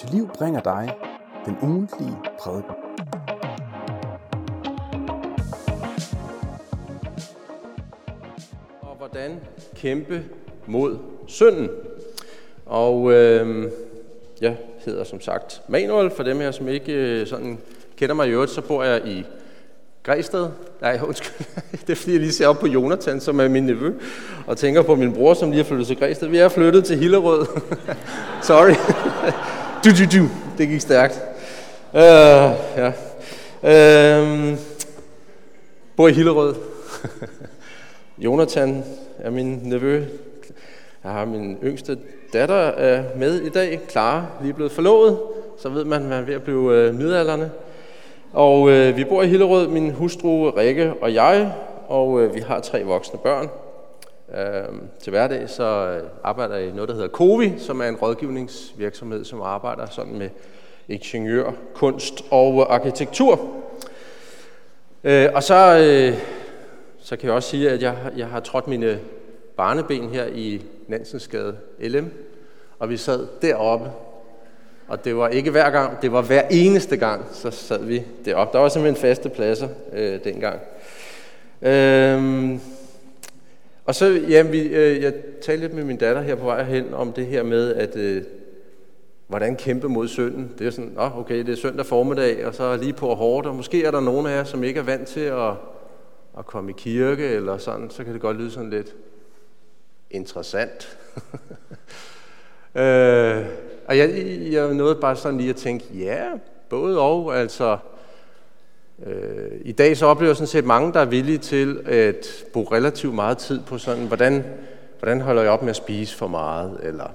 til liv bringer dig den ugentlige prædiken. Og hvordan kæmpe mod synden. Og øh, jeg hedder som sagt Manuel, for dem her, som ikke øh, sådan kender mig i øvrigt, så bor jeg i Græsted. Nej, undskyld. Det er fordi, jeg lige ser op på Jonathan, som er min nevø, og tænker på min bror, som lige har flyttet til Græsted. Vi er flyttet til Hillerød. Sorry. Du, du, du. Det gik stærkt. Uh, ja. Uh, bor i Hillerød. Jonathan er min nevø. Jeg har min yngste datter uh, med i dag, Clara, lige blevet forlovet. Så ved man, at man er ved at blive uh, midalderne. Og uh, vi bor i Hillerød, min hustru Rikke og jeg, og uh, vi har tre voksne børn. Øh, til hverdag så øh, arbejder jeg i noget, der hedder COVI, som er en rådgivningsvirksomhed, som arbejder sådan med ingeniør, kunst og arkitektur. Uh, og så, øh, så kan jeg også sige, at jeg, jeg har trådt mine barneben her i Nansensgade LM, og vi sad deroppe, og det var ikke hver gang, det var hver eneste gang, så sad vi deroppe. Der var simpelthen faste pladser øh, dengang. Øh, og så, jamen, vi, øh, jeg talte lidt med min datter her på vej hen om det her med, at øh, hvordan kæmpe mod synden. Det er sådan, oh, okay, det er søndag formiddag, og så lige på hårdt, og måske er der nogen af jer, som ikke er vant til at, at komme i kirke, eller sådan, så kan det godt lyde sådan lidt interessant. øh, og jeg, jeg nåede bare sådan lige at tænke, ja, både og, altså, øh, i dag så oplever jeg sådan set mange, der er villige til at bruge relativt meget tid på sådan, hvordan, hvordan holder jeg op med at spise for meget, eller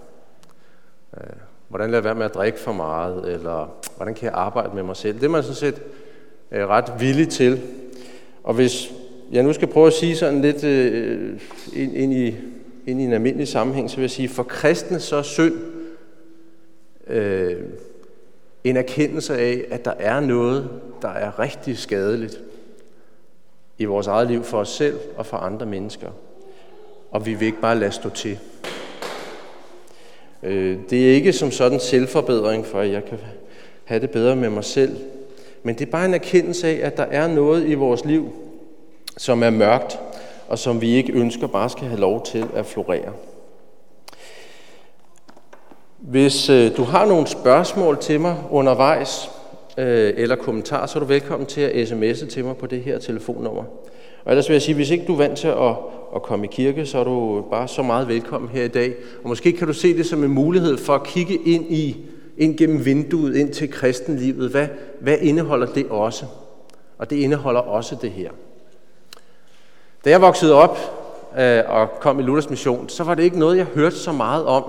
øh, hvordan lader jeg være med at drikke for meget, eller hvordan kan jeg arbejde med mig selv. Det er man sådan set øh, ret villig til. Og hvis jeg nu skal prøve at sige sådan lidt øh, ind, ind, i, ind i en almindelig sammenhæng, så vil jeg sige, for kristne så er synd øh, en erkendelse af, at der er noget, der er rigtig skadeligt i vores eget liv for os selv og for andre mennesker. Og vi vil ikke bare lade stå til. Øh, det er ikke som sådan selvforbedring, for at jeg kan have det bedre med mig selv. Men det er bare en erkendelse af, at der er noget i vores liv, som er mørkt, og som vi ikke ønsker bare skal have lov til at florere. Hvis øh, du har nogle spørgsmål til mig undervejs, øh, eller kommentarer, så er du velkommen til at sms'e til mig på det her telefonnummer. Og ellers vil jeg sige, hvis ikke du er vant til at, at komme i kirke, så er du bare så meget velkommen her i dag. Og måske kan du se det som en mulighed for at kigge ind i, ind gennem vinduet, ind til kristenlivet. Hvad, hvad indeholder det også? Og det indeholder også det her. Da jeg voksede op øh, og kom i Luthers mission, så var det ikke noget, jeg hørte så meget om.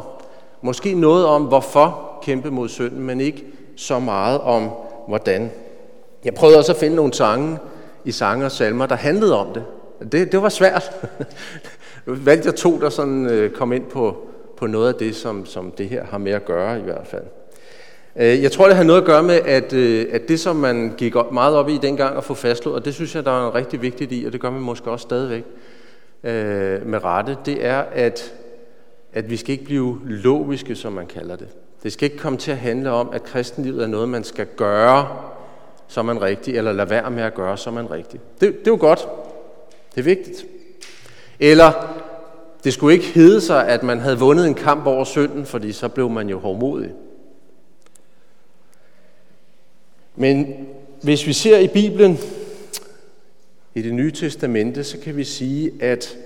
Måske noget om, hvorfor kæmpe mod synden, men ikke så meget om, hvordan. Jeg prøvede også at finde nogle sange i sange og salmer, der handlede om det. Det, det var svært. Valgte jeg to, der sådan, øh, kom ind på, på noget af det, som, som det her har med at gøre i hvert fald. Øh, jeg tror, det har noget at gøre med, at, øh, at det, som man gik meget op i dengang at få fastslået, og det synes jeg, der er rigtig vigtigt i, og det gør man måske også stadigvæk øh, med rette, det er, at at vi skal ikke blive logiske, som man kalder det. Det skal ikke komme til at handle om, at kristenlivet er noget, man skal gøre, så man rigtig, eller lade være med at gøre, så man rigtig. Det, det er jo godt. Det er vigtigt. Eller det skulle ikke hedde sig, at man havde vundet en kamp over synden, fordi så blev man jo hårdmodig. Men hvis vi ser i Bibelen, i det nye testamente, så kan vi sige, at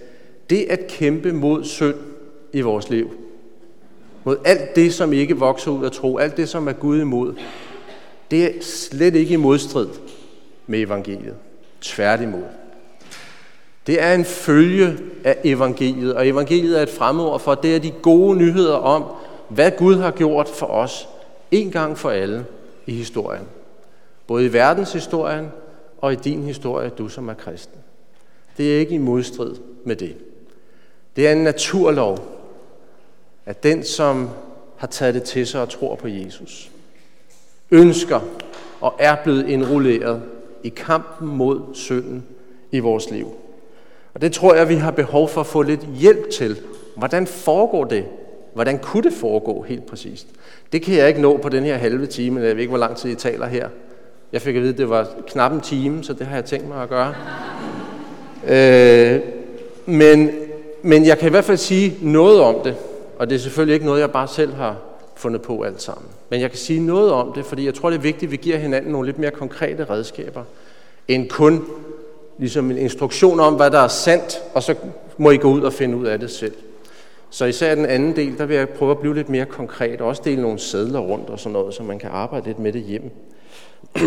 det at kæmpe mod synd, i vores liv. Mod alt det, som ikke vokser ud af tro, alt det, som er Gud imod, det er slet ikke i modstrid med evangeliet. Tværtimod. Det er en følge af evangeliet, og evangeliet er et fremord for, det er de gode nyheder om, hvad Gud har gjort for os, en gang for alle i historien. Både i verdenshistorien og i din historie, du som er kristen. Det er ikke i modstrid med det. Det er en naturlov, at den, som har taget det til sig og tror på Jesus, ønsker og er blevet indrulleret i kampen mod synden i vores liv. Og det tror jeg, vi har behov for at få lidt hjælp til. Hvordan foregår det? Hvordan kunne det foregå helt præcist? Det kan jeg ikke nå på den her halve time, jeg ved ikke, hvor lang tid I taler her. Jeg fik at vide, at det var knap en time, så det har jeg tænkt mig at gøre. øh, men, men jeg kan i hvert fald sige noget om det, og det er selvfølgelig ikke noget, jeg bare selv har fundet på alt sammen. Men jeg kan sige noget om det, fordi jeg tror, det er vigtigt, at vi giver hinanden nogle lidt mere konkrete redskaber, end kun ligesom en instruktion om, hvad der er sandt, og så må I gå ud og finde ud af det selv. Så især den anden del, der vil jeg prøve at blive lidt mere konkret, og også dele nogle sædler rundt og sådan noget, så man kan arbejde lidt med det hjemme.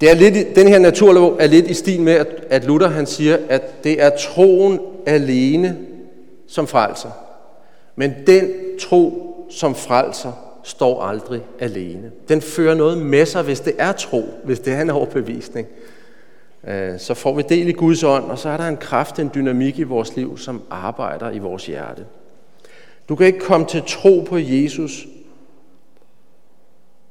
Det er lidt, den her naturlov er lidt i stil med, at, at Luther han siger, at det er troen alene, som frelser. Men den tro, som frelser, står aldrig alene. Den fører noget med sig, hvis det er tro, hvis det er en overbevisning. Øh, så får vi del i Guds ånd, og så er der en kraft, en dynamik i vores liv, som arbejder i vores hjerte. Du kan ikke komme til tro på Jesus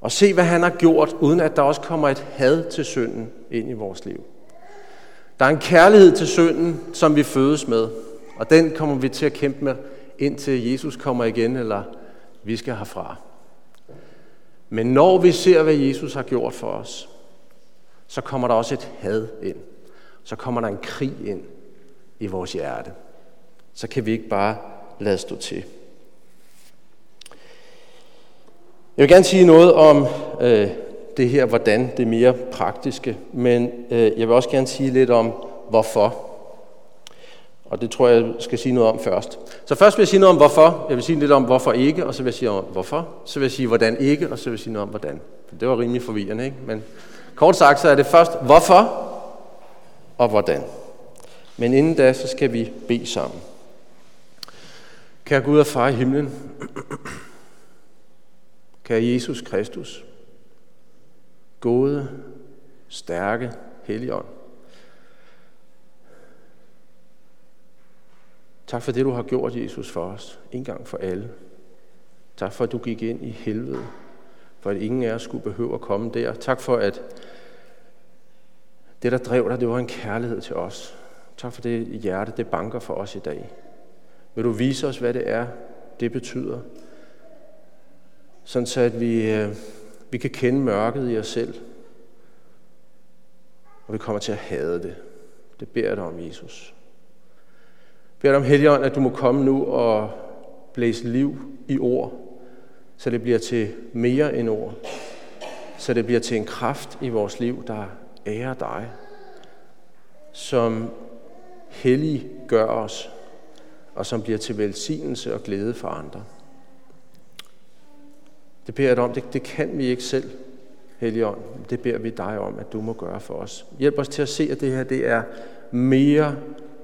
og se, hvad han har gjort, uden at der også kommer et had til synden ind i vores liv. Der er en kærlighed til synden, som vi fødes med, og den kommer vi til at kæmpe med, indtil Jesus kommer igen, eller vi skal herfra. Men når vi ser, hvad Jesus har gjort for os, så kommer der også et had ind. Så kommer der en krig ind i vores hjerte. Så kan vi ikke bare lade stå til. Jeg vil gerne sige noget om øh, det her, hvordan det mere praktiske, men øh, jeg vil også gerne sige lidt om, hvorfor. Og det tror jeg, jeg skal sige noget om først. Så først vil jeg sige noget om hvorfor. Jeg vil sige lidt om hvorfor ikke, og så vil jeg sige om hvorfor. Så vil jeg sige hvordan ikke, og så vil jeg sige noget om hvordan. Det var rimelig forvirrende, ikke? Men kort sagt, så er det først hvorfor og hvordan. Men inden da, så skal vi bede sammen. Kære Gud og far i himlen, kære Jesus Kristus, gode, stærke, helligånd, Tak for det, du har gjort, Jesus, for os. En gang for alle. Tak for, at du gik ind i helvede. For at ingen af os skulle behøve at komme der. Tak for, at det, der drev dig, det var en kærlighed til os. Tak for det hjerte, det banker for os i dag. Vil du vise os, hvad det er, det betyder? Sådan så, at vi, øh, vi kan kende mørket i os selv. Og vi kommer til at hade det. Det beder jeg dig om, Jesus beder dig om, Helligånd, at du må komme nu og blæse liv i ord, så det bliver til mere end ord. Så det bliver til en kraft i vores liv, der ærer dig, som hellig gør os, og som bliver til velsignelse og glæde for andre. Det beder jeg dig om, det, det kan vi ikke selv, Helligånd. Det beder vi dig om, at du må gøre for os. Hjælp os til at se, at det her det er mere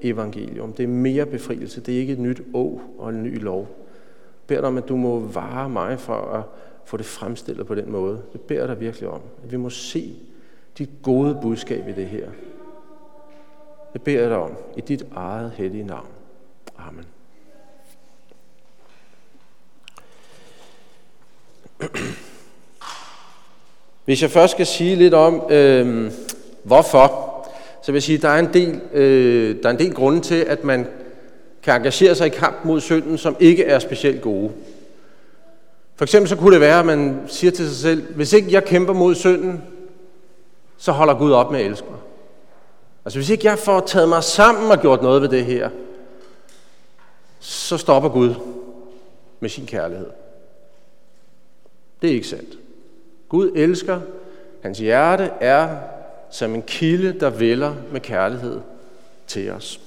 evangelium. Det er mere befrielse. Det er ikke et nyt å og en ny lov. Jeg beder dig om, at du må vare mig for at få det fremstillet på den måde. Det beder jeg dig virkelig om. At vi må se dit gode budskab i det her. Det beder jeg dig om i dit eget hellige navn. Amen. Hvis jeg først skal sige lidt om, øh, hvorfor så vil jeg sige, at der er en del, øh, der er en del grunde til, at man kan engagere sig i kamp mod synden, som ikke er specielt gode. For eksempel så kunne det være, at man siger til sig selv, hvis ikke jeg kæmper mod synden, så holder Gud op med at elske mig. Altså hvis ikke jeg får taget mig sammen og gjort noget ved det her, så stopper Gud med sin kærlighed. Det er ikke sandt. Gud elsker, hans hjerte er som en kilde, der vælger med kærlighed til os.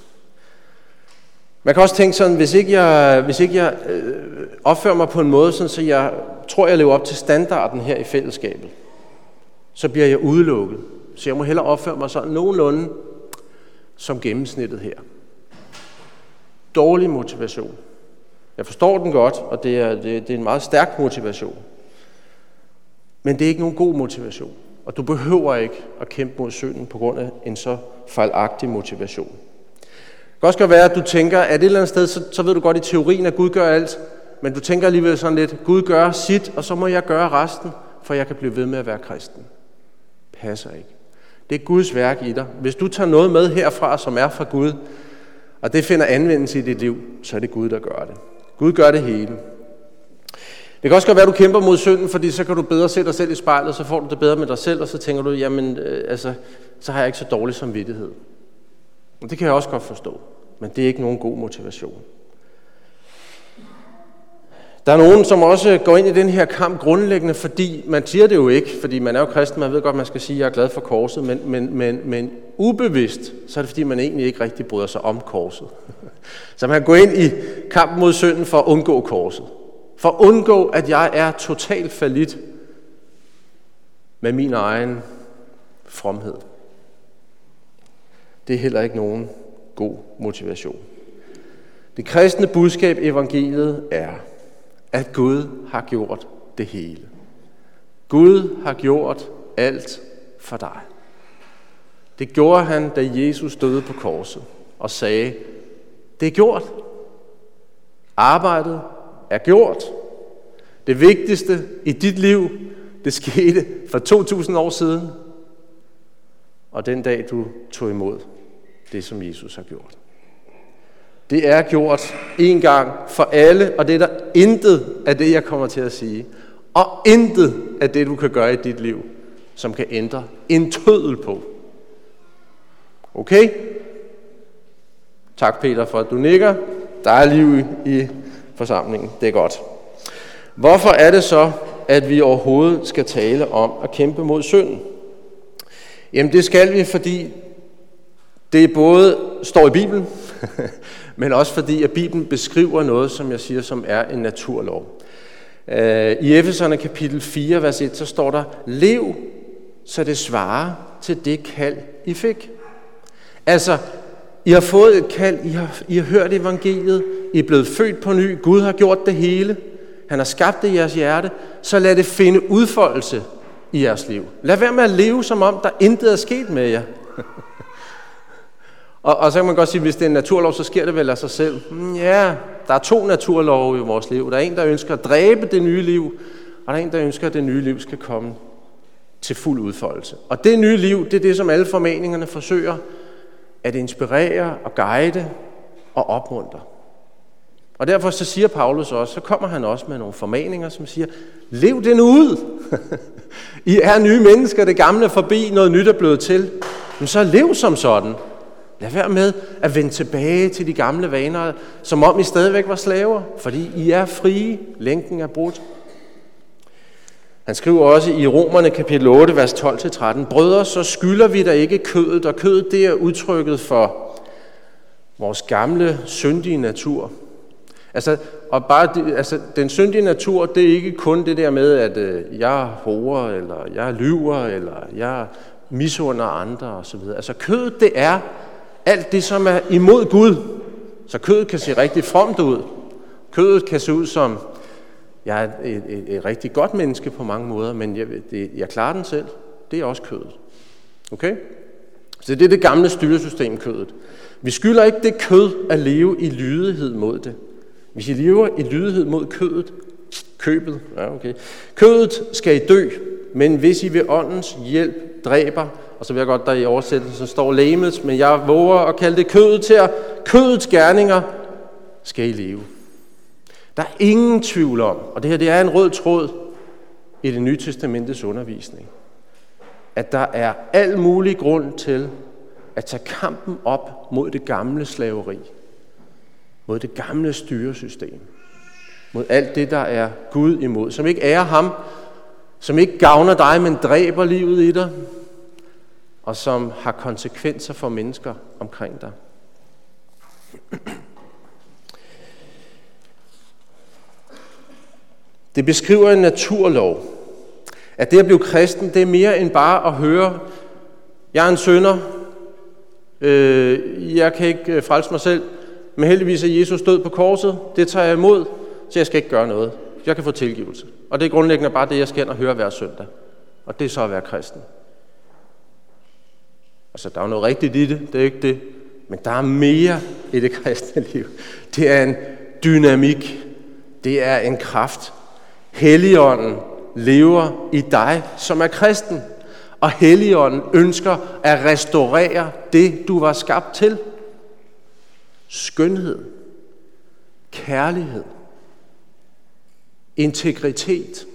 Man kan også tænke sådan, hvis ikke jeg, hvis ikke jeg øh, opfører mig på en måde, sådan, så jeg tror, jeg lever op til standarden her i fællesskabet, så bliver jeg udelukket. Så jeg må hellere opføre mig sådan nogenlunde som gennemsnittet her. Dårlig motivation. Jeg forstår den godt, og det er, det, det er en meget stærk motivation. Men det er ikke nogen god motivation. Og du behøver ikke at kæmpe mod synden på grund af en så fejlagtig motivation. Det kan også godt være, at du tænker, at et eller andet sted, så, så ved du godt i teorien, at Gud gør alt, men du tænker alligevel sådan lidt, Gud gør sit, og så må jeg gøre resten, for jeg kan blive ved med at være kristen. Passer ikke. Det er Guds værk i dig. Hvis du tager noget med herfra, som er fra Gud, og det finder anvendelse i dit liv, så er det Gud, der gør det. Gud gør det hele. Det kan også godt være, at du kæmper mod synden, fordi så kan du bedre se dig selv i spejlet, så får du det bedre med dig selv, og så tænker du, jamen, øh, altså, så har jeg ikke så dårlig samvittighed. Og det kan jeg også godt forstå, men det er ikke nogen god motivation. Der er nogen, som også går ind i den her kamp grundlæggende, fordi man siger det jo ikke, fordi man er jo kristen, man ved godt, man skal sige, at jeg er glad for korset, men, men, men, men ubevidst, så er det fordi, man egentlig ikke rigtig bryder sig om korset. Så man går ind i kampen mod synden for at undgå korset. For at undgå, at jeg er totalt falit med min egen fromhed. Det er heller ikke nogen god motivation. Det kristne budskab evangeliet er, at Gud har gjort det hele. Gud har gjort alt for dig. Det gjorde han, da Jesus døde på korset og sagde, det er gjort. Arbejdet er gjort. Det vigtigste i dit liv, det skete for 2000 år siden. Og den dag, du tog imod det, som Jesus har gjort. Det er gjort en gang for alle, og det er der intet af det, jeg kommer til at sige. Og intet af det, du kan gøre i dit liv, som kan ændre en tødel på. Okay? Tak Peter for, at du nikker. Der er liv i forsamlingen. Det er godt. Hvorfor er det så, at vi overhovedet skal tale om at kæmpe mod synden? Jamen det skal vi, fordi det både står i Bibelen, men også fordi, at Bibelen beskriver noget, som jeg siger, som er en naturlov. Øh, I Efeserne kapitel 4, vers 1, så står der, Lev, så det svarer til det kald, I fik. Altså, I har fået et kald, I har, I har hørt evangeliet, i er blevet født på ny, Gud har gjort det hele, han har skabt det i jeres hjerte, så lad det finde udfoldelse i jeres liv. Lad være med at leve, som om der intet er sket med jer. Og, og så kan man godt sige, at hvis det er en naturlov, så sker det vel af sig selv. Mm, ja, der er to naturlove i vores liv. Der er en, der ønsker at dræbe det nye liv, og der er en, der ønsker, at det nye liv skal komme til fuld udfoldelse. Og det nye liv, det er det, som alle formeningerne forsøger at inspirere og guide og opmuntre. Og derfor så siger Paulus også, så kommer han også med nogle formaninger, som siger, lev det nu ud. I er nye mennesker, det gamle er forbi, noget nyt er blevet til. Men så lev som sådan. Lad være med at vende tilbage til de gamle vaner, som om I stadigvæk var slaver, fordi I er frie, lænken er brudt. Han skriver også i Romerne kapitel 8, vers 12-13, Brødre, så skylder vi da ikke kødet, og kødet det er udtrykket for vores gamle, syndige natur. Altså, og bare, altså, den syndige natur, det er ikke kun det der med, at øh, jeg horer, eller jeg lyver, eller jeg misunder andre osv. Altså kødet, det er alt det, som er imod Gud. Så kødet kan se rigtig fromt ud. Kødet kan se ud som, jeg er et, et, et rigtig godt menneske på mange måder, men jeg, det, jeg klarer den selv. Det er også kødet. Okay? Så det er det gamle styresystem, kødet. Vi skylder ikke det kød at leve i lydighed mod det. Hvis I lever i lydighed mod kødet, købet, ja okay. Kødet skal I dø, men hvis I ved åndens hjælp dræber og så vil jeg godt, der i oversættelsen står lægemets, men jeg våger at kalde det kødet til at kødets gerninger skal I leve. Der er ingen tvivl om, og det her det er en rød tråd i det nye testamentets undervisning, at der er al mulig grund til at tage kampen op mod det gamle slaveri, mod det gamle styresystem, mod alt det, der er Gud imod, som ikke ærer ham, som ikke gavner dig, men dræber livet i dig, og som har konsekvenser for mennesker omkring dig. Det beskriver en naturlov. At det at blive kristen, det er mere end bare at høre, jeg er en sønder, øh, jeg kan ikke øh, frelse mig selv, men heldigvis er Jesus død på korset, det tager jeg imod, så jeg skal ikke gøre noget. Jeg kan få tilgivelse. Og det er grundlæggende bare det, jeg skal og høre hver søndag. Og det er så at være kristen. Altså, der er jo noget rigtigt i det, det er ikke det. Men der er mere i det kristne liv. Det er en dynamik. Det er en kraft. Helligånden lever i dig, som er kristen. Og Helligånden ønsker at restaurere det, du var skabt til. Skønhed, kærlighed, integritet,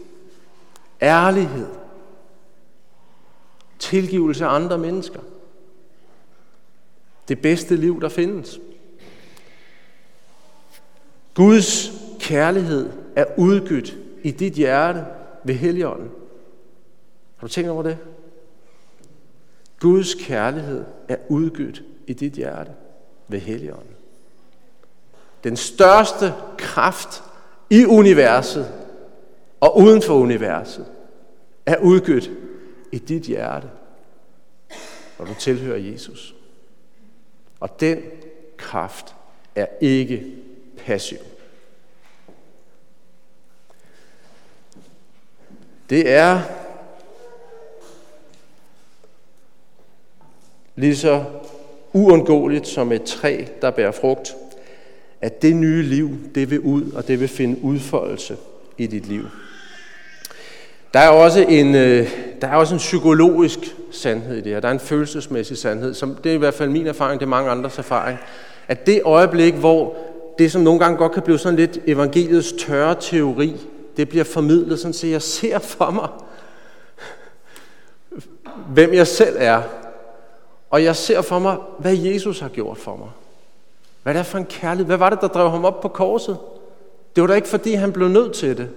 ærlighed, tilgivelse af andre mennesker. Det bedste liv, der findes. Guds kærlighed er udgydt i dit hjerte ved Helligånden. Har du tænkt over det? Guds kærlighed er udgydt i dit hjerte ved Helligånden. Den største kraft i universet og uden for universet er udgydt i dit hjerte, når du tilhører Jesus. Og den kraft er ikke passiv. Det er lige så uundgåeligt som et træ, der bærer frugt, at det nye liv, det vil ud, og det vil finde udfoldelse i dit liv. Der er også en, øh, der er også en psykologisk sandhed i det her. Der er en følelsesmæssig sandhed, som det er i hvert fald min erfaring, det er mange andres erfaring, at det øjeblik, hvor det, som nogle gange godt kan blive sådan lidt evangeliets tørre teori, det bliver formidlet sådan, så jeg ser for mig, hvem jeg selv er. Og jeg ser for mig, hvad Jesus har gjort for mig. Hvad er det for en kærlighed? Hvad var det, der drev ham op på korset? Det var da ikke, fordi han blev nødt til det.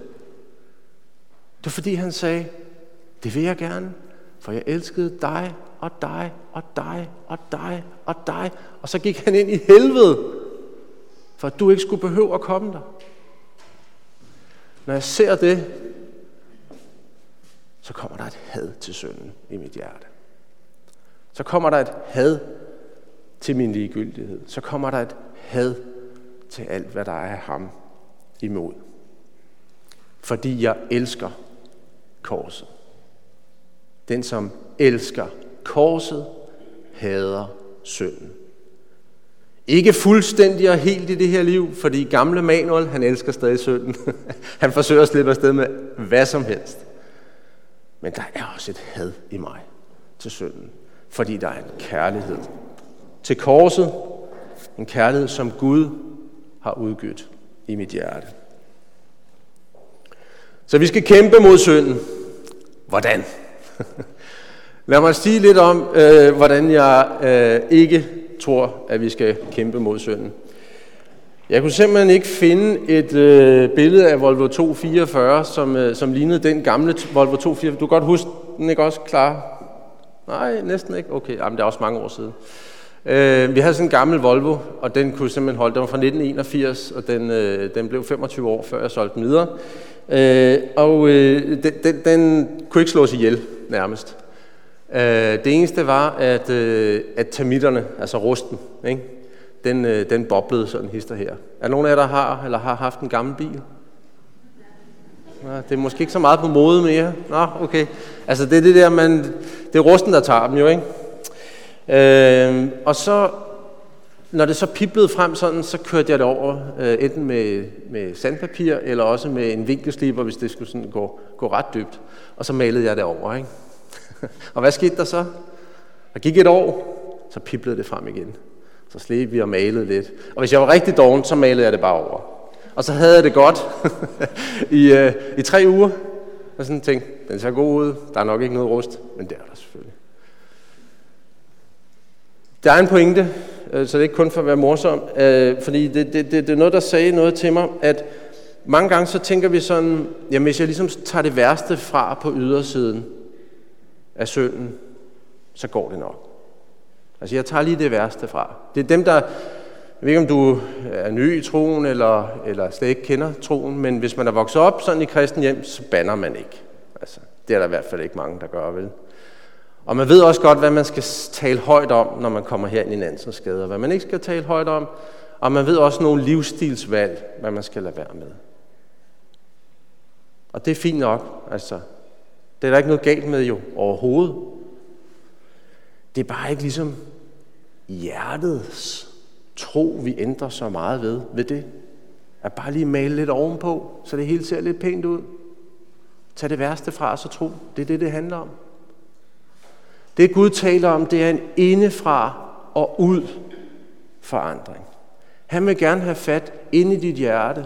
Det var, fordi han sagde, det vil jeg gerne, for jeg elskede dig og dig og dig og dig og dig. Og så gik han ind i helvede, for at du ikke skulle behøve at komme der. Når jeg ser det, så kommer der et had til synden i mit hjerte. Så kommer der et had til min ligegyldighed. Så kommer der et had til alt, hvad der er af ham imod. Fordi jeg elsker korset. Den, som elsker korset, hader synden. Ikke fuldstændig og helt i det her liv, fordi gamle Manuel, han elsker stadig synden. han forsøger at slippe afsted med hvad som helst. Men der er også et had i mig til synden, fordi der er en kærlighed til korset, en kærlighed, som Gud har udgydt i mit hjerte. Så vi skal kæmpe mod synden. Hvordan? Lad mig sige lidt om, øh, hvordan jeg øh, ikke tror, at vi skal kæmpe mod synden. Jeg kunne simpelthen ikke finde et øh, billede af Volvo 244, som, øh, som lignede den gamle Volvo 244. Du kan godt huske den, ikke også klar? Nej, næsten ikke. Okay, jamen, det er også mange år siden. Øh, vi havde sådan en gammel Volvo, og den kunne simpelthen holde. Den var fra 1981, og den, øh, den blev 25 år, før jeg solgte den videre. Øh, og øh, den, den, den kunne ikke slås ihjel, nærmest. Øh, det eneste var, at, øh, at termitterne, altså rusten, ikke? Den, øh, den boblede sådan hister her. Er nogen af jer, der har eller har haft en gammel bil? Nå, det er måske ikke så meget på mode mere. Nå, okay. Altså det er det der, man, det er rusten, der tager dem jo, ikke? Øh, og så, når det så piblede frem sådan, så kørte jeg det over, øh, enten med, med sandpapir, eller også med en vinkelsliber, hvis det skulle sådan gå, gå ret dybt. Og så malede jeg det over, ikke? og hvad skete der så? Der gik et år, så piblede det frem igen. Så slæbte vi og malede lidt. Og hvis jeg var rigtig doven, så malede jeg det bare over. Og så havde jeg det godt i, øh, i tre uger. Og sådan tænkte, den ser god ud, der er nok ikke noget rust, men det er der selvfølgelig. Der er en pointe, øh, så det er ikke kun for at være morsom, øh, fordi det, det, det, det er noget, der sagde noget til mig, at mange gange så tænker vi sådan, jamen hvis jeg ligesom tager det værste fra på ydersiden af synden, så går det nok. Altså jeg tager lige det værste fra. Det er dem, der, jeg ved ikke om du er ny i troen, eller, eller slet ikke kender troen, men hvis man er vokset op sådan i kristen hjem, så banner man ikke. Altså, det er der i hvert fald ikke mange, der gør, vel? Og man ved også godt, hvad man skal tale højt om, når man kommer her ind i Nansensgade, og hvad man ikke skal tale højt om. Og man ved også nogle livsstilsvalg, hvad man skal lade være med. Og det er fint nok, altså. Det er der ikke noget galt med jo overhovedet. Det er bare ikke ligesom hjertets tro, vi ændrer så meget ved, ved det. At bare lige male lidt ovenpå, så det hele ser lidt pænt ud. Tag det værste fra os og tro. Det er det, det handler om. Det Gud taler om, det er en indefra og ud forandring. Han vil gerne have fat ind i dit hjerte.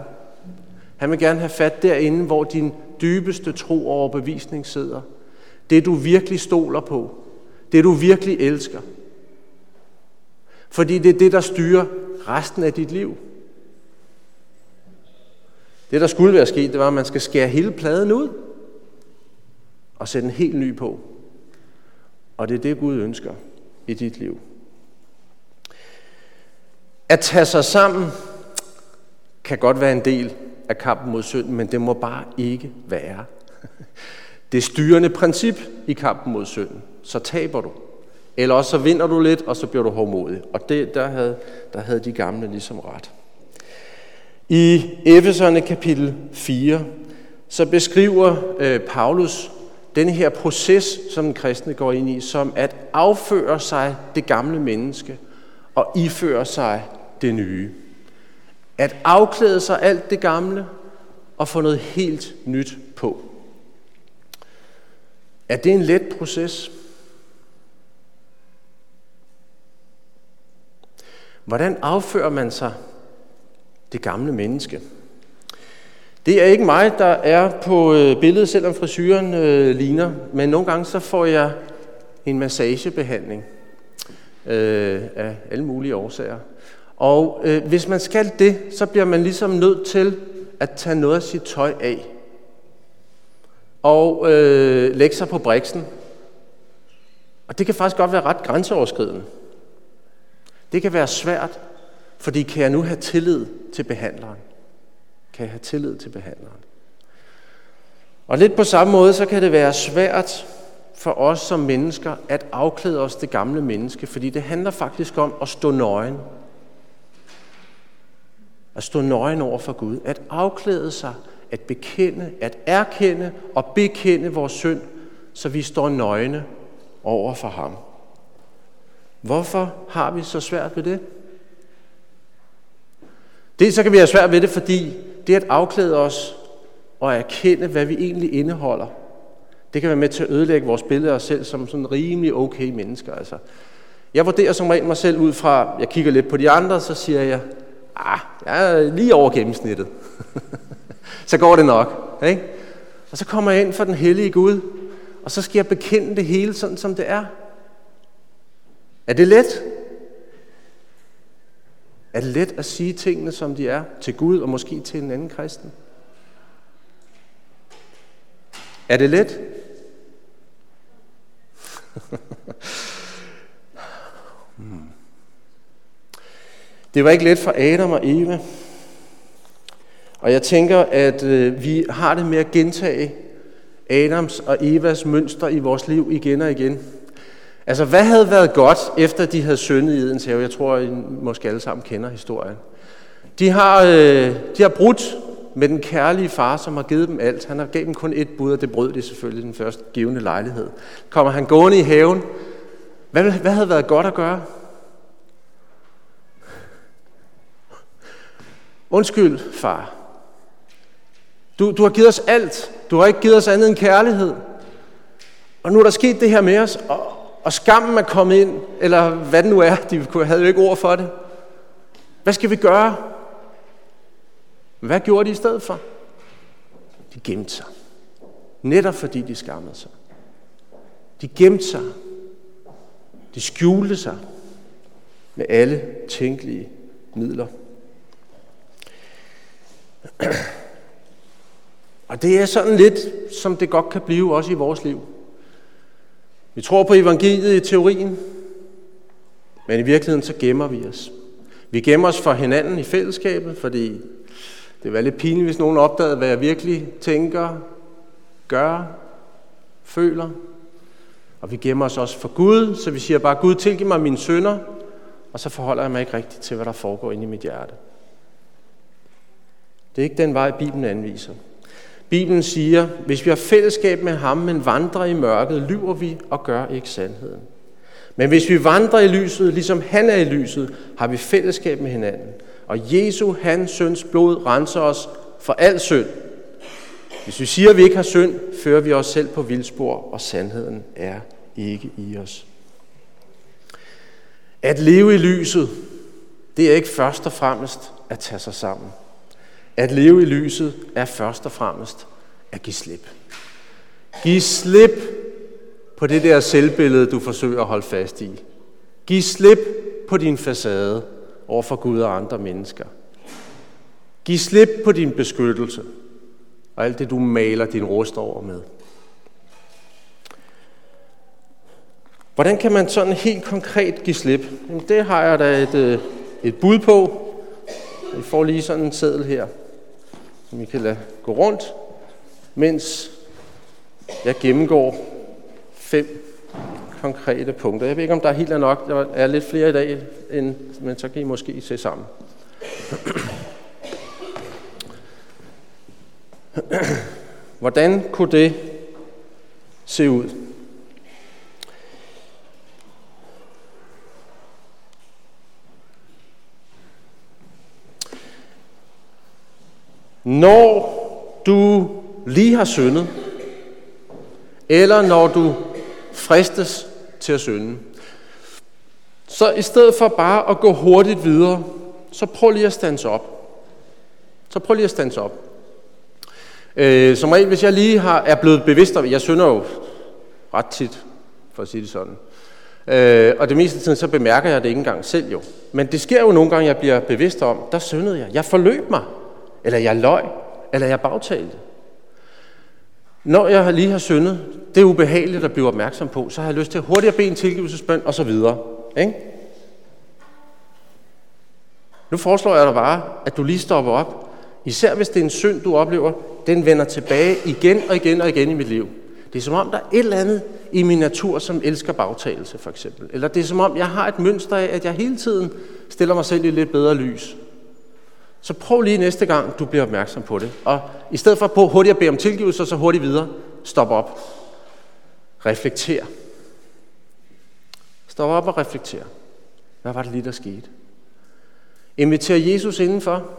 Han vil gerne have fat derinde, hvor din dybeste tro og overbevisning sidder. Det du virkelig stoler på. Det du virkelig elsker. Fordi det er det, der styrer resten af dit liv. Det, der skulle være sket, det var, at man skal skære hele pladen ud og sætte en helt ny på. Og det er det, Gud ønsker i dit liv. At tage sig sammen kan godt være en del af kampen mod synden, men det må bare ikke være. Det styrende princip i kampen mod synden. Så taber du. Eller også så vinder du lidt, og så bliver du hårdmodig. Og det, der, havde, der havde de gamle ligesom ret. I Efeserne kapitel 4, så beskriver øh, Paulus den her proces, som den kristne går ind i, som at afføre sig det gamle menneske og iføre sig det nye. At afklæde sig alt det gamle og få noget helt nyt på. Er det en let proces? Hvordan affører man sig det gamle menneske? Det er ikke mig, der er på øh, billedet, selvom frisyren øh, ligner, men nogle gange så får jeg en massagebehandling øh, af alle mulige årsager. Og øh, hvis man skal det, så bliver man ligesom nødt til at tage noget af sit tøj af og øh, lægge sig på briksen. Og det kan faktisk godt være ret grænseoverskridende. Det kan være svært, fordi kan jeg nu have tillid til behandleren? Kan jeg have tillid til behandleren? Og lidt på samme måde, så kan det være svært for os som mennesker at afklæde os det gamle menneske, fordi det handler faktisk om at stå nøgen. At stå nøgen over for Gud. At afklæde sig, at bekende, at erkende og bekende vores synd, så vi står nøgne over for ham. Hvorfor har vi så svært ved det? Det så kan vi have svært ved det, fordi det at afklæde os og erkende, hvad vi egentlig indeholder, det kan være med til at ødelægge vores billede af os selv som sådan rimelig okay mennesker. Altså, jeg vurderer som regel mig selv ud fra, jeg kigger lidt på de andre, så siger jeg, ah, jeg er lige over gennemsnittet. så går det nok. Ikke? Og så kommer jeg ind for den hellige Gud, og så skal jeg bekende det hele sådan, som det er. Er det let? Er det let at sige tingene, som de er, til Gud og måske til en anden kristen? Er det let? Det var ikke let for Adam og Eva. Og jeg tænker, at øh, vi har det med at gentage Adams og Evas mønster i vores liv igen og igen. Altså, hvad havde været godt, efter de havde syndet i Edens have? Jeg tror, I måske alle sammen kender historien. De har, øh, de har brudt med den kærlige far, som har givet dem alt. Han har givet dem kun et bud, og det brød de selvfølgelig den første givende lejlighed. Kommer han gående i haven. Hvad, hvad havde været godt at gøre? Undskyld, far. Du, du har givet os alt. Du har ikke givet os andet end kærlighed. Og nu er der sket det her med os, og, og skammen er kommet ind, eller hvad det nu er, de havde jo ikke ord for det. Hvad skal vi gøre? Hvad gjorde de i stedet for? De gemte sig. Netop fordi de skammede sig. De gemte sig. De skjulte sig med alle tænkelige midler. Og det er sådan lidt, som det godt kan blive også i vores liv. Vi tror på evangeliet i teorien, men i virkeligheden så gemmer vi os. Vi gemmer os for hinanden i fællesskabet, fordi det var lidt pinligt, hvis nogen opdagede, hvad jeg virkelig tænker, gør, føler. Og vi gemmer os også for Gud, så vi siger bare, Gud tilgiv mig mine sønder, og så forholder jeg mig ikke rigtigt til, hvad der foregår inde i mit hjerte. Det er ikke den vej, Bibelen anviser. Bibelen siger, hvis vi har fællesskab med ham, men vandrer i mørket, lyver vi og gør ikke sandheden. Men hvis vi vandrer i lyset, ligesom han er i lyset, har vi fællesskab med hinanden. Og Jesu, hans søns blod, renser os for al synd. Hvis vi siger, at vi ikke har synd, fører vi os selv på vildspor, og sandheden er ikke i os. At leve i lyset, det er ikke først og fremmest at tage sig sammen. At leve i lyset er først og fremmest at give slip. Giv slip på det der selvbillede, du forsøger at holde fast i. Giv slip på din facade over for Gud og andre mennesker. Giv slip på din beskyttelse og alt det, du maler din rust over med. Hvordan kan man sådan helt konkret give slip? Jamen, det har jeg da et, øh, et bud på. Vi får lige sådan en seddel her, som I kan lade gå rundt, mens jeg gennemgår fem konkrete punkter. Jeg ved ikke, om der er helt nok. Der er lidt flere i dag, end, men så kan I måske se sammen. Hvordan kunne det se ud? Når du lige har syndet, eller når du fristes til at synde, så i stedet for bare at gå hurtigt videre, så prøv lige at stands op. Så prøv lige at stands op. Øh, som regel, hvis jeg lige har, er blevet bevidst om, jeg synder jo ret tit, for at sige det sådan. Øh, og det meste af tiden, så bemærker jeg det ikke engang selv jo. Men det sker jo nogle gange, jeg bliver bevidst om, der syndede jeg. Jeg forløb mig. Eller jeg løg. Eller jeg bagtalte. Når jeg lige har syndet, det er ubehageligt at blive opmærksom på, så har jeg lyst til at hurtigt bede en tilgivelsesbøn og så videre. Ikke? Nu foreslår jeg dig bare, at du lige stopper op. Især hvis det er en synd, du oplever, den vender tilbage igen og igen og igen i mit liv. Det er som om, der er et eller andet i min natur, som elsker bagtagelse, for eksempel. Eller det er som om, jeg har et mønster af, at jeg hele tiden stiller mig selv i lidt bedre lys. Så prøv lige næste gang, du bliver opmærksom på det. Og i stedet for på hurtigt at bede om tilgivelse, så hurtigt videre, stop op. Reflekter. Stop op og reflekter. Hvad var det lige, der skete? Inviter Jesus indenfor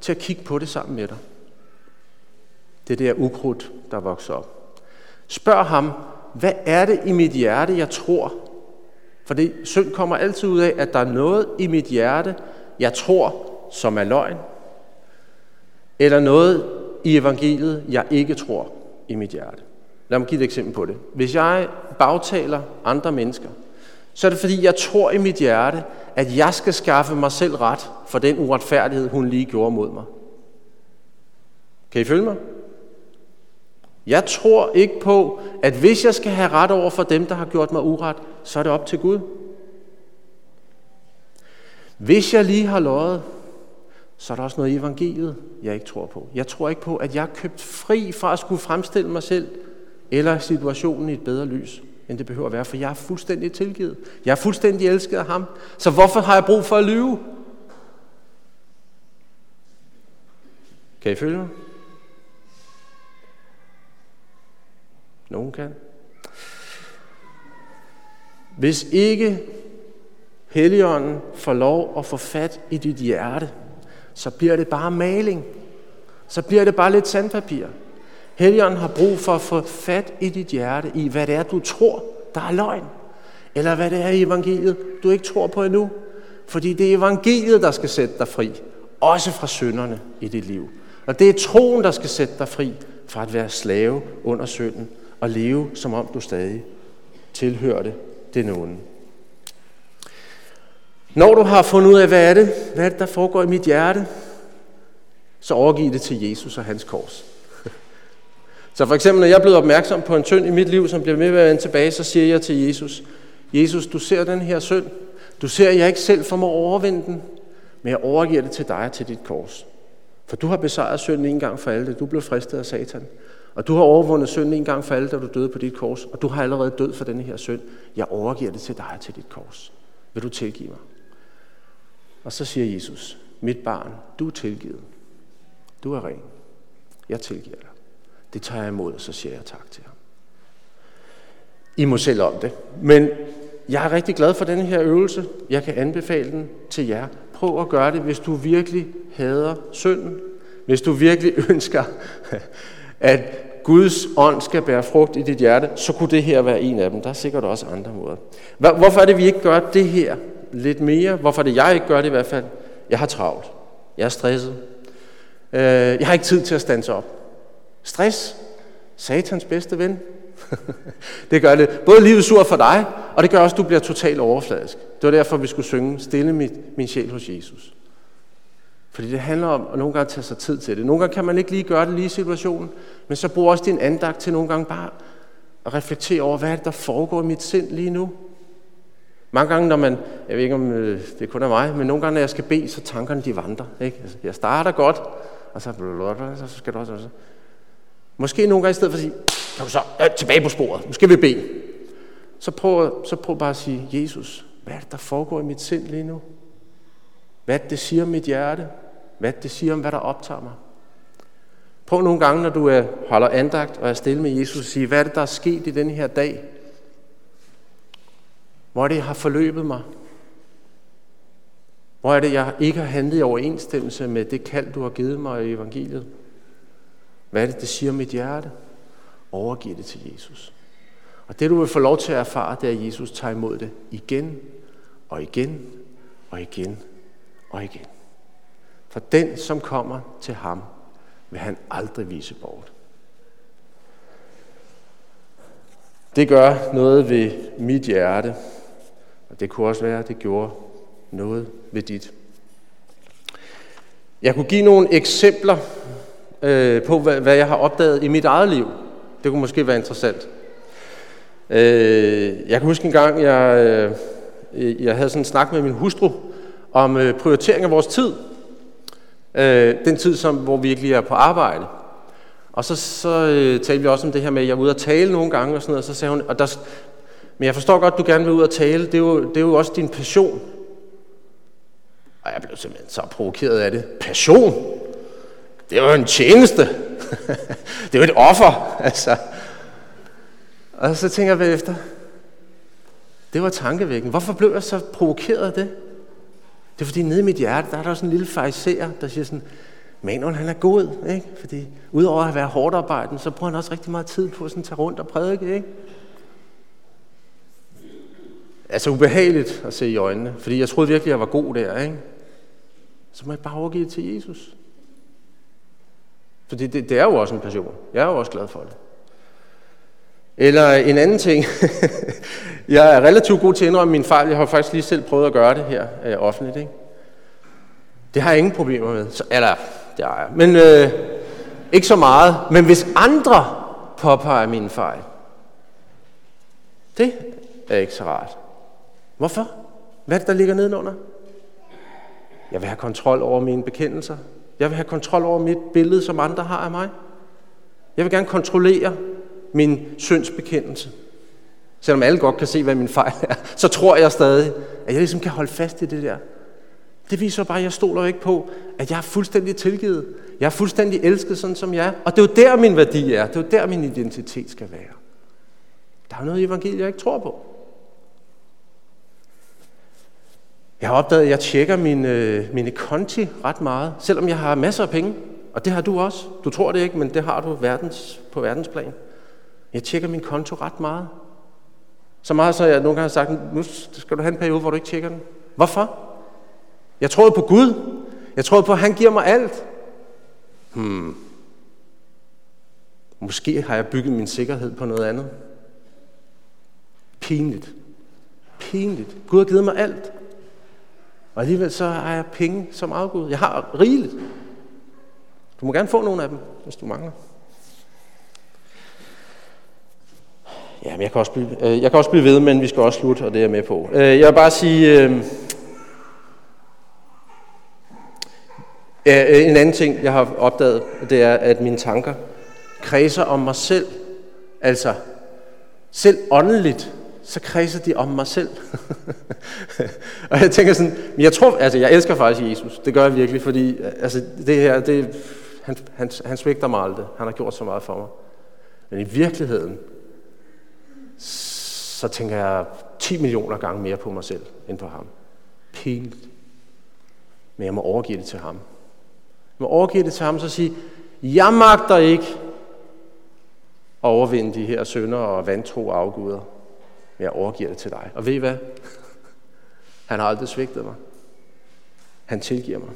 til at kigge på det sammen med dig. Det der ukrudt, der vokser op. Spørg ham, hvad er det i mit hjerte, jeg tror? For det synd kommer altid ud af, at der er noget i mit hjerte, jeg tror, som er løgn, eller noget i evangeliet, jeg ikke tror i mit hjerte. Lad mig give et eksempel på det. Hvis jeg bagtaler andre mennesker, så er det fordi, jeg tror i mit hjerte, at jeg skal skaffe mig selv ret for den uretfærdighed, hun lige gjorde mod mig. Kan I følge mig? Jeg tror ikke på, at hvis jeg skal have ret over for dem, der har gjort mig uret, så er det op til Gud. Hvis jeg lige har løjet, så er der også noget i evangeliet, jeg ikke tror på. Jeg tror ikke på, at jeg er købt fri fra at skulle fremstille mig selv eller situationen i et bedre lys, end det behøver at være, for jeg er fuldstændig tilgivet. Jeg er fuldstændig elsket af ham. Så hvorfor har jeg brug for at lyve? Kan I følge mig? Nogen kan. Hvis ikke Helligånden får lov at få fat i dit hjerte, så bliver det bare maling. Så bliver det bare lidt sandpapir. Helligånden har brug for at få fat i dit hjerte, i hvad det er, du tror, der er løgn. Eller hvad det er i evangeliet, du ikke tror på endnu. Fordi det er evangeliet, der skal sætte dig fri. Også fra synderne i dit liv. Og det er troen, der skal sætte dig fri fra at være slave under synden og leve, som om du stadig tilhørte det onde. Når du har fundet ud af, hvad er det, hvad er det, der foregår i mit hjerte, så overgiv det til Jesus og hans kors. Så for eksempel, når jeg er blevet opmærksom på en synd i mit liv, som bliver med at vende tilbage, så siger jeg til Jesus, Jesus, du ser den her synd. Du ser, at jeg ikke selv formår at overvinde den, men jeg overgiver det til dig og til dit kors. For du har besejret synden en gang for alle, da du blev fristet af Satan. Og du har overvundet synden en gang for alle, da du døde på dit kors. Og du har allerede død for denne her synd. Jeg overgiver det til dig og til dit kors. Vil du tilgive mig? Og så siger Jesus, mit barn, du er tilgivet. Du er ren. Jeg tilgiver dig. Det tager jeg imod, og så siger jeg tak til ham. I må selv om det. Men jeg er rigtig glad for denne her øvelse. Jeg kan anbefale den til jer. Prøv at gøre det, hvis du virkelig hader synden. Hvis du virkelig ønsker, at Guds ånd skal bære frugt i dit hjerte, så kunne det her være en af dem. Der er sikkert også andre måder. Hvorfor er det, vi ikke gør det her lidt mere? Hvorfor det, jeg ikke gør det i hvert fald? Jeg har travlt. Jeg er stresset. Øh, jeg har ikke tid til at stanse op. Stress, satans bedste ven. det gør det både livet sur for dig, og det gør også, at du bliver totalt overfladisk. Det var derfor, vi skulle synge Stille mit, min sjæl hos Jesus. Fordi det handler om at nogle gange tage sig tid til det. Nogle gange kan man ikke lige gøre det lige i situationen, men så brug også din andagt til nogle gange bare at reflektere over, hvad er det, der foregår i mit sind lige nu? Mange gange, når man, jeg ved ikke om øh, det kun er mig, men nogle gange, når jeg skal bede, så tankerne de vandrer. Ikke? Altså, jeg starter godt, og så, så skal du også, også. Måske nogle gange i stedet for at sige, kan du så øh, tilbage på sporet, nu skal vi bede. Så prøv, så prøv bare at sige, Jesus, hvad er det, der foregår i mit sind lige nu? Hvad det siger om mit hjerte? Hvad det siger om, hvad der optager mig? Prøv nogle gange, når du er, holder andagt og er stille med Jesus, at sige, hvad er det, der er sket i den her dag? Hvor er det, jeg har forløbet mig? Hvor er det, jeg ikke har handlet i overensstemmelse med det kald, du har givet mig i evangeliet? Hvad er det, det siger mit hjerte? Overgiv det til Jesus. Og det, du vil få lov til at erfare, det er, at Jesus tager imod det igen og igen og igen og igen. For den, som kommer til ham, vil han aldrig vise bort. Det gør noget ved mit hjerte, og det kunne også være, at det gjorde noget ved dit. Jeg kunne give nogle eksempler øh, på, hvad, hvad jeg har opdaget i mit eget liv. Det kunne måske være interessant. Øh, jeg kan huske en gang, jeg, øh, jeg havde sådan en snak med min hustru om øh, prioritering af vores tid. Øh, den tid, som, hvor vi virkelig er på arbejde. Og så, så øh, talte vi også om det her med, at jeg er ude at tale nogle gange og sådan noget, og så sagde hun, og der, men jeg forstår godt, at du gerne vil ud og tale, det er jo, det er jo også din passion. Og jeg blev simpelthen så provokeret af det. Passion? Det var jo en tjeneste. det er jo et offer, altså. Og så tænker jeg efter, det var tankevækkende. Hvorfor blev jeg så provokeret af det? Det er fordi nede i mit hjerte, der er der sådan en lille fariser, der siger sådan, Manuel han er god, ikke? Fordi udover at være hårdt arbejden, så bruger han også rigtig meget tid på at tage rundt og prædike, ikke? Altså ubehageligt at se i øjnene, fordi jeg troede virkelig, at jeg var god der, ikke? Så må jeg bare overgive det til Jesus. Fordi det, det er jo også en passion. Jeg er jo også glad for det. Eller en anden ting. jeg er relativt god til at indrømme min fejl. Jeg har faktisk lige selv prøvet at gøre det her øh, offentligt. Ikke? Det har jeg ingen problemer med. Så, eller, det har jeg. Men øh, ikke så meget. Men hvis andre påpeger min fejl, det er ikke så rart. Hvorfor? Hvad er det, der ligger nedenunder? Jeg vil have kontrol over mine bekendelser. Jeg vil have kontrol over mit billede, som andre har af mig. Jeg vil gerne kontrollere min syndsbekendelse. Selvom alle godt kan se, hvad min fejl er, så tror jeg stadig, at jeg ligesom kan holde fast i det der. Det viser bare, at jeg stoler ikke på, at jeg er fuldstændig tilgivet. Jeg er fuldstændig elsket, sådan som jeg er. Og det er jo der, min værdi er. Det er jo der, min identitet skal være. Der er noget i evangeliet, jeg ikke tror på. Jeg har opdaget, at jeg tjekker mine, øh, mine konti ret meget, selvom jeg har masser af penge. Og det har du også. Du tror det ikke, men det har du verdens, på verdensplan. Jeg tjekker min konto ret meget. Så meget, så jeg nogle gange har sagt, nu skal du have en periode, hvor du ikke tjekker den. Hvorfor? Jeg troede på Gud. Jeg troede på, at han giver mig alt. Hmm. Måske har jeg bygget min sikkerhed på noget andet. Pinligt. Pinligt. Gud har givet mig alt. Og alligevel så har jeg penge som afgud. Jeg har rigeligt. Du må gerne få nogle af dem, hvis du mangler. Ja, men jeg kan, også blive, øh, jeg kan også blive ved, men vi skal også slutte, og det er jeg med på. Øh, jeg vil bare sige, øh, øh en anden ting, jeg har opdaget, det er, at mine tanker kredser om mig selv. Altså, selv åndeligt så kredser de om mig selv. og jeg tænker sådan, men jeg tror, altså jeg elsker faktisk Jesus, det gør jeg virkelig, fordi altså, det her, det, han, han, han svigter mig aldrig, han har gjort så meget for mig. Men i virkeligheden, så tænker jeg 10 millioner gange mere på mig selv, end på ham. Pinligt. Men jeg må overgive det til ham. Jeg må overgive det til ham, så sige, jeg magter ikke at overvinde de her sønder og vantro afguder men jeg overgiver det til dig. Og ved I hvad? Han har aldrig svigtet mig. Han tilgiver mig.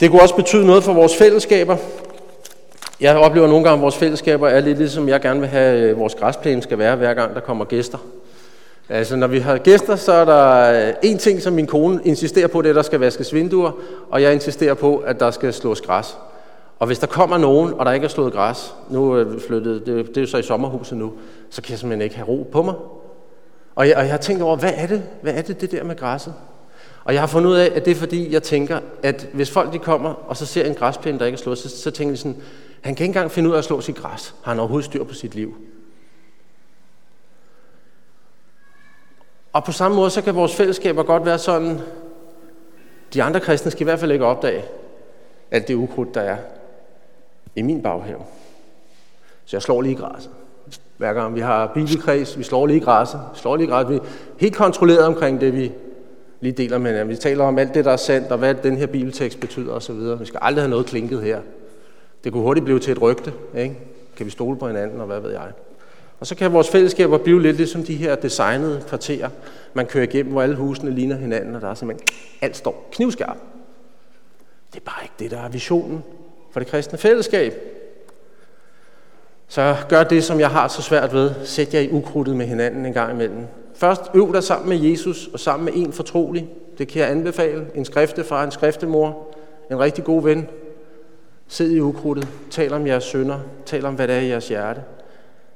Det kunne også betyde noget for vores fællesskaber. Jeg oplever nogle gange, at vores fællesskaber er lidt ligesom jeg gerne vil have, at vores græsplæne skal være, hver gang der kommer gæster. Altså, når vi har gæster, så er der øh, en ting, som min kone insisterer på, det er, at der skal vaskes vinduer, og jeg insisterer på, at der skal slås græs. Og hvis der kommer nogen, og der ikke er slået græs, nu er flyttet, det, det er jo så i sommerhuset nu, så kan jeg simpelthen ikke have ro på mig. Og jeg, og jeg har tænkt over, hvad er det, hvad er det, det der med græsset? Og jeg har fundet ud af, at det er fordi, jeg tænker, at hvis folk de kommer, og så ser en græsplæne, der ikke er slået, så, så tænker de sådan, han kan ikke engang finde ud af at slå sit græs. Har han overhovedet styr på sit liv? Og på samme måde, så kan vores fællesskaber godt være sådan, de andre kristne skal i hvert fald ikke opdage alt det ukrudt, der er i min baghave. Så jeg slår lige græsset. Hver gang vi har bibelkreds, vi slår lige græsset, vi slår lige græsset. Vi er helt kontrolleret omkring det, vi lige deler med hinanden. Vi taler om alt det, der er sandt, og hvad den her bibeltekst betyder osv. Vi skal aldrig have noget klinket her. Det kunne hurtigt blive til et rygte. Ikke? Kan vi stole på hinanden, og hvad ved jeg. Og så kan vores fællesskaber blive lidt ligesom de her designede kvarterer, man kører igennem, hvor alle husene ligner hinanden, og der er simpelthen alt står knivskarpt. Det er bare ikke det, der er visionen for det kristne fællesskab. Så gør det, som jeg har så svært ved. Sæt jer i ukrudtet med hinanden en gang imellem. Først øv dig sammen med Jesus og sammen med en fortrolig. Det kan jeg anbefale. En skriftefar, en skriftemor, en rigtig god ven. Sid i ukrudtet. Tal om jeres sønder. Tal om, hvad der er i jeres hjerte.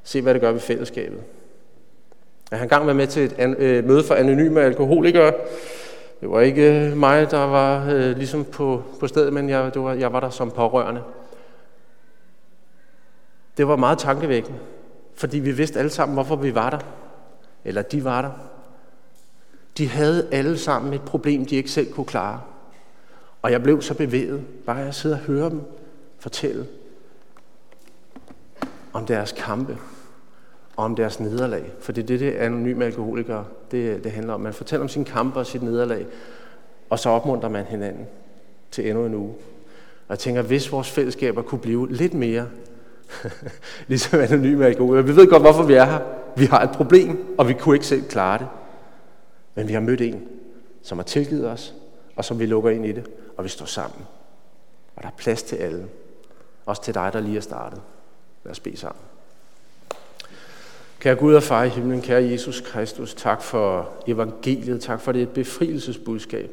Se, hvad det gør ved fællesskabet. Jeg har engang været med til et øh, møde for anonyme alkoholikere. Det var ikke mig, der var øh, ligesom på, på stedet, men jeg, det var, jeg var der som pårørende. Det var meget tankevækkende, fordi vi vidste alle sammen, hvorfor vi var der. Eller de var der. De havde alle sammen et problem, de ikke selv kunne klare. Og jeg blev så bevæget, bare jeg sidder og hører dem fortælle om deres kampe og om deres nederlag. For det er det, det anonyme alkoholikere det, det handler om. Man fortæller om sine kampe og sit nederlag, og så opmuntrer man hinanden til endnu en uge. Og jeg tænker, hvis vores fællesskaber kunne blive lidt mere ligesom anonyme alkoholikere. Vi ved godt, hvorfor vi er her. Vi har et problem, og vi kunne ikke selv klare det. Men vi har mødt en, som har tilgivet os, og som vi lukker ind i det, og vi står sammen. Og der er plads til alle. Også til dig, der lige er startet. Lad os bede sammen. Kære Gud og far i himlen, kære Jesus Kristus, tak for evangeliet, tak for det befrielsesbudskab.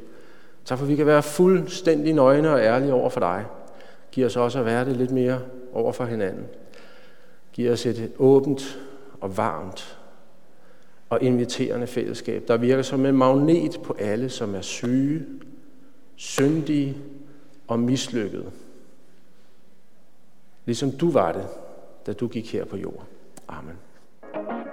Tak for, at vi kan være fuldstændig nøgne og ærlige over for dig. Giv os også at være det lidt mere over for hinanden. Giv os et åbent og varmt og inviterende fællesskab, der virker som en magnet på alle, som er syge, syndige og mislykkede. Ligesom du var det, da du gik her på jorden. Amen. Thank you.